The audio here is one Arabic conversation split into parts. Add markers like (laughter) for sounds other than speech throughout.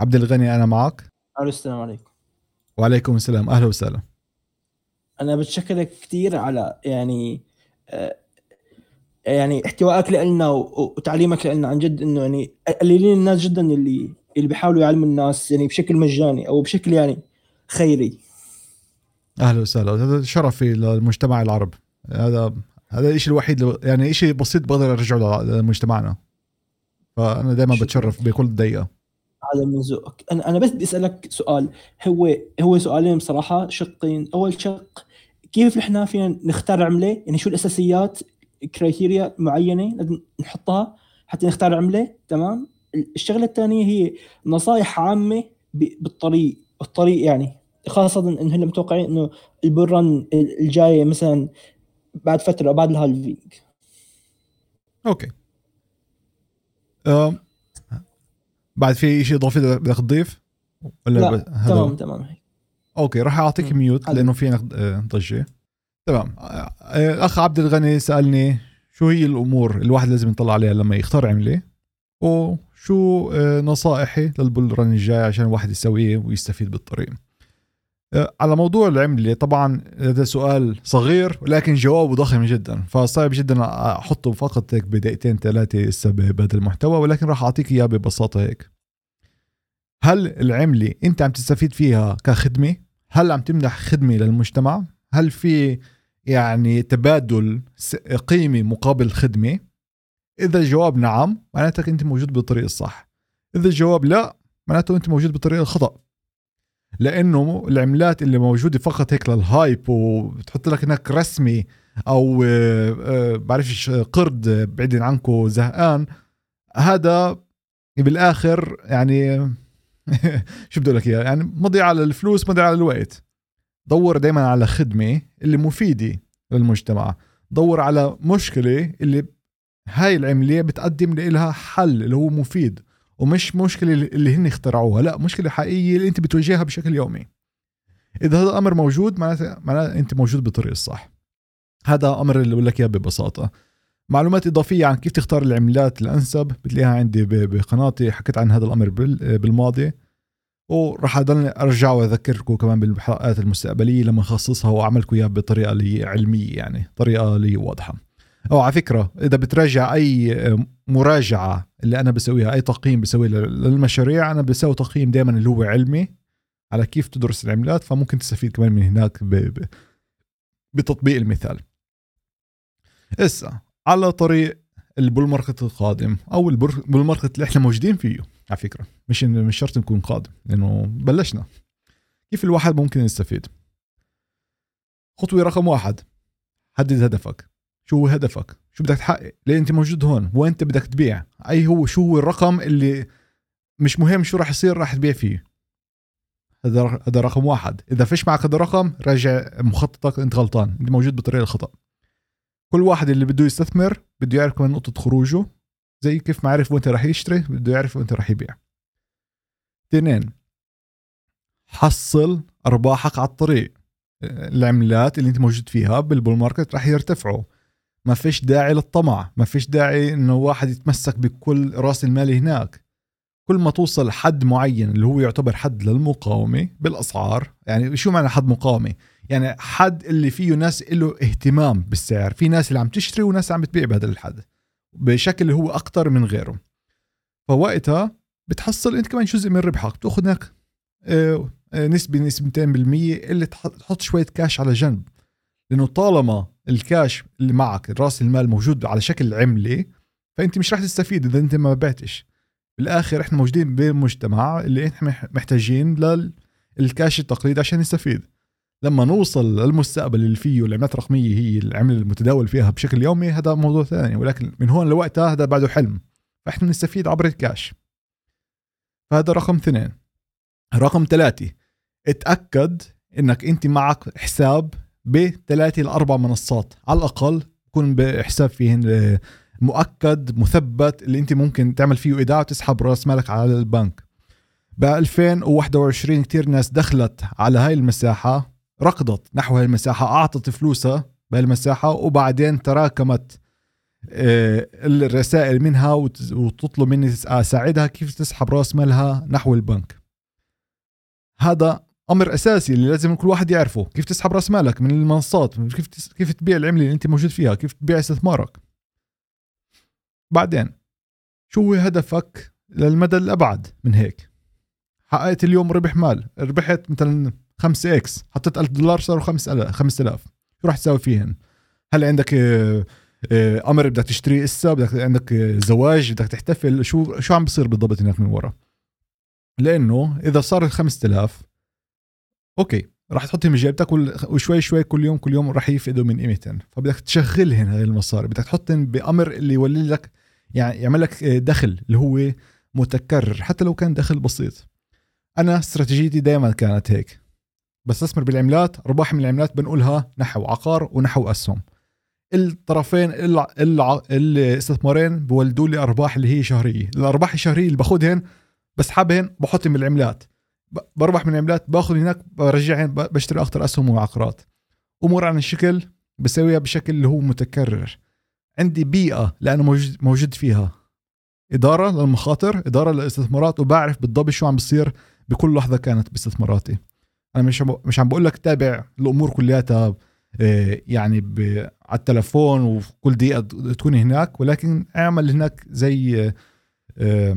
عبد الغني أنا معك. ألو السلام عليكم. وعليكم السلام. أهلا وسهلا. أنا بتشكرك كثير على يعني آه، يعني احتوائك لنا وتعليمك لنا عن جد إنه يعني قليلين الناس جدا اللي اللي بيحاولوا يعلموا الناس يعني بشكل مجاني أو بشكل يعني خيري. أهلا وسهلا. هذا شرفي للمجتمع العربي هذا هذا الشيء الوحيد يعني شيء بسيط بقدر أرجعه لمجتمعنا. فأنا دائما بتشرف بكل دقيقة. هذا من ذوقك أنا أنا بس بدي أسألك سؤال. هو هو سؤالين بصراحة شقين. أول شق كيف نحن فينا نختار عملة؟ يعني شو الأساسيات criteria معينة لازم نحطها حتى نختار عملة؟ تمام؟ الشغلة الثانية هي نصائح عامة بالطريق. الطريق يعني خاصة انه هلا متوقعين إنه ال bull run الجاية مثلا بعد فترة بعد ال halving. Okay. بعد في شيء إضافي بدك تضيف ولا لا تمام تمام هيك. Okay راح أعطيك mute لأنه في آه، ضجه تمام. آه، الاخ عبد الغني سألني شو هي الأمور الواحد لازم يطلع عليها لما يختار عملة؟ وشو آه، نصائحي لل bull run الجاي عشان الواحد يسويه ويستفيد بالطريق؟ على موضوع العملة طبعا هذا سؤال صغير ولكن جوابه ضخم جدا. فصعب جدا أحطه فقط هيك بدقيقتين ثلاثة بهذا المحتوى ولكن راح أعطيك إياه ببساطة هيك. هل العملة أنت عم تستفيد فيها كخدمة؟ هل عم تمنح خدمة للمجتمع؟ هل في يعني تبادل قيمة مقابل خدمة؟ إذا الجواب نعم معناتك أنت موجود بالطريق الصح. إذا الجواب لا معناته أنت موجود بالطريق الخطأ. لأنه العملات اللي موجودة فقط هيك للهايب وبتحط لك هناك رسمي أو آه، آه، بعرفش قرد بعيد عنكم زهقان هذا بالآخر يعني (laughs) شو بدي لك إياه؟ يعني مضيعه للفلوس مضيعه للوقت دور دائما على خدمة اللي مفيدة للمجتمع. دور على مشكلة اللي هاي العملية بتقدم لها حل اللي هو مفيد. ومش مشكلة اللي هن اخترعوها لا مشكلة حقيقية اللي انت بتواجهها بشكل يومي. إذا هذا الامر موجود معناته معناته أنت موجود بالطريق الصح. هذا أمر اللي بقول لك إياه ببساطة. معلومات إضافية عن كيف تختار العملات الأنسب بتلاقيها عندي بقناتي حكيت عن هذا الأمر بالماضي. وراح اضل أرجع وأذكركم كمان بالحلقات المستقبلية لما نخصصها وأعملكم إياها بطريقة علمية يعني طريقة لي واضحة. أو على فكرة إذا بتراجع أي مراجعة اللي أنا بسويها أي تقييم بسويه للمشاريع أنا بسوي تقييم دائما اللي هو علمي على كيف تدرس العملات فممكن تستفيد كمان من هناك بتطبيق المثال. اسا على طريق ال bull market القادم أو ال bull market اللي إحنا موجودين فيه على فكرة. مش مش شرط نكون قادم لأنه بلشنا. كيف الواحد ممكن يستفيد؟ خطوة رقم واحد حدد هدفك. شو هدفك؟ شو بدك تحقق؟ ليه أنت موجود هون وين أنت بدك تبيع. أي هو شو هو الرقم اللي مش مهم شو راح يصير راح تبيع فيه. هذا هذا رقم واحد. إذا فيش معك هذا الرقم راجع مخططك أنت غلطان. أنت موجود بطريقه الخطأ. كل واحد اللي بده يستثمر بده يعرف كمان نقطة خروجه. زي كيف ما عرف وانت راح يشتري بده يعرف وانت راح يبيع. اثنين حصل أرباحك على الطريق. العملات اللي أنت موجود فيها بالبول ماركت راح يرتفعوا. ما فيش داعي للطمع ما فيش داعي إنه واحد يتمسك بكل رأس المال هناك. كل ما توصل حد معين اللي هو يعتبر حد للمقاومة بالأسعار يعني شو معنى حد مقاومة؟ يعني حد اللي فيه ناس له اهتمام بالسعر في ناس اللي عم تشتري وناس عم بتبيع بهذا الحد بشكل هو أكثر من غيره. فوقتها بتحصل أنت كمان جزء من ربحك بتأخذ هناك آه، آه، نسبة نسبتين بالمية اللي تحط شوية كاش على جنب. لأنه طالما الكاش اللي معك راس المال موجود على شكل عملة فأنت مش راح تستفيد إذا أنت ما بعتش. بالآخر إحنا موجودين بمجتمع اللي إحنا محتاجين للكاش التقليدي عشان نستفيد لما نوصل للمستقبل اللي فيه العملات الرقميه هي العمله المتداول فيها بشكل يومي هذا موضوع ثاني. ولكن من هون لوقتها هذا بعده حلم. فإحنا نستفيد عبر الكاش. فهذا رقم اثنين. رقم ثلاثة. اتأكد إنك أنت معك حساب بثلاثة لأربع منصات. على الأقل يكون بحساب فيهن مؤكد مثبت اللي أنت ممكن تعمل فيه إيداع وتسحب رأس مالك على البنك. ب 2021 كتير ناس دخلت على هاي المساحة ركضت نحو هاي المساحة أعطت فلوسها بهالمساحة وبعدين تراكمت آه، الرسائل منها وتطلب مني اساعدها كيف تسحب رأس مالها نحو البنك. هذا أمر أساسي اللي لازم كل واحد يعرفه. كيف تسحب رأس مالك من المنصات؟ كيف كيف تبيع العملة اللي أنت موجود فيها؟ كيف تبيع استثمارك؟ بعدين شو هو هدفك للمدى الأبعد من هيك؟ حققت اليوم ربح مال ربحت مثلا 5 إكس حطيت 1000 دولار صاروا 5000 5000 شو راح تساوي فيهن؟ هل عندك آه، آه، أمر بدك تشتري اسا بدك عندك آه، زواج؟ بدك تحتفل؟ شو شو عم بصير بالضبط هناك من ورا؟ لأنه إذا صار ال 5000 أوكي راح تحطهم بجيبتك وشوي شوي كل يوم كل يوم راح يفقدوا من قيمتهم. فبدك تشغلهن هاي المصاري بدك تحطهم بأمر اللي يولي لك يعني يعمل لك دخل اللي هو متكرر حتى لو كان دخل بسيط. أنا استراتيجيتي دائما كانت هيك. بستثمر بالعملات أرباح من العملات بنقولها نحو عقار ونحو أسهم. الطرفين الاستثمارين بولدوا لي أرباح اللي هي شهرية. الأرباح الشهرية اللي باخذهن بسحبهن بحطهم بالعملات. بربح من العملات باخذ هناك برجعهن بشتري أكثر أسهم وعقارات. أمور عن الشكل بسويها بشكل اللي هو متكرر. عندي بيئة لأنه موجود موجود فيها. إدارة للمخاطر إدارة للاستثمارات وبعرف بالضبط شو عم بصير بكل لحظة كانت باستثماراتي. أنا مش مش عم بقول لك تابع الأمور كلياتها آه، يعني على التلفون وكل دقيقة تكون هناك ولكن أعمل هناك زي آه،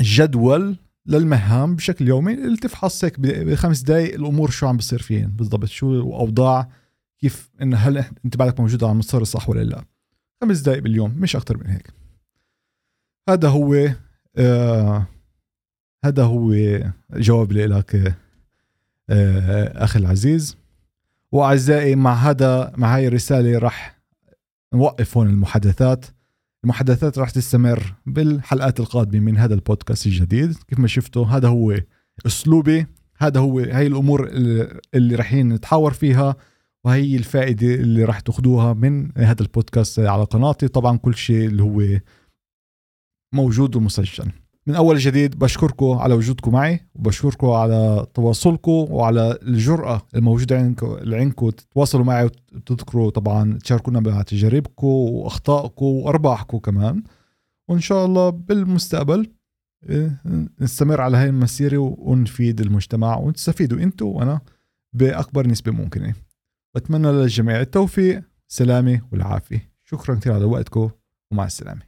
جدول للمهام بشكل يومي اللي تفحص هيك بخمس دقائق الأمور شو عم بصير فيهن بالضبط شو اوضاع كيف إن هل أنت بعدك موجود على المسار الصح ولا لا. خمس دقائق باليوم مش أكثر من هيك. هذا هو آه هذا هو جواب لك آه أخي العزيز. وأعزائي مع هذا مع هاي الرسالة راح نوقف هون المحادثات. المحادثات راح تستمر بالحلقات القادمة من هذا البودكاست الجديد. كيف ما شفتوا هذا هو أسلوبي. هذا هو هاي الأمور اللي رايحين نتحاور فيها وهي الفائدة اللي راح تاخذوها من هذا البودكاست على قناتي. طبعا كل شيء اللي هو موجود ومسجل. من أول جديد بشكركم على وجودكم معي وبشكركم على تواصلكم وعلى الجرأة الموجودة عندكم عندكم تتواصلوا معي وتذكروا طبعا تشاركونا بتجاربكم وأخطائكم وأرباحكم كمان. وإن شاء الله بالمستقبل إيه، نستمر على هاي المسيرة ونفيد المجتمع ونستفيدوا أنتم وأنا بأكبر نسبة ممكنة. بتمنى للجميع التوفيق سلامة والعافية. شكرا كثير على وقتكم ومع السلامة.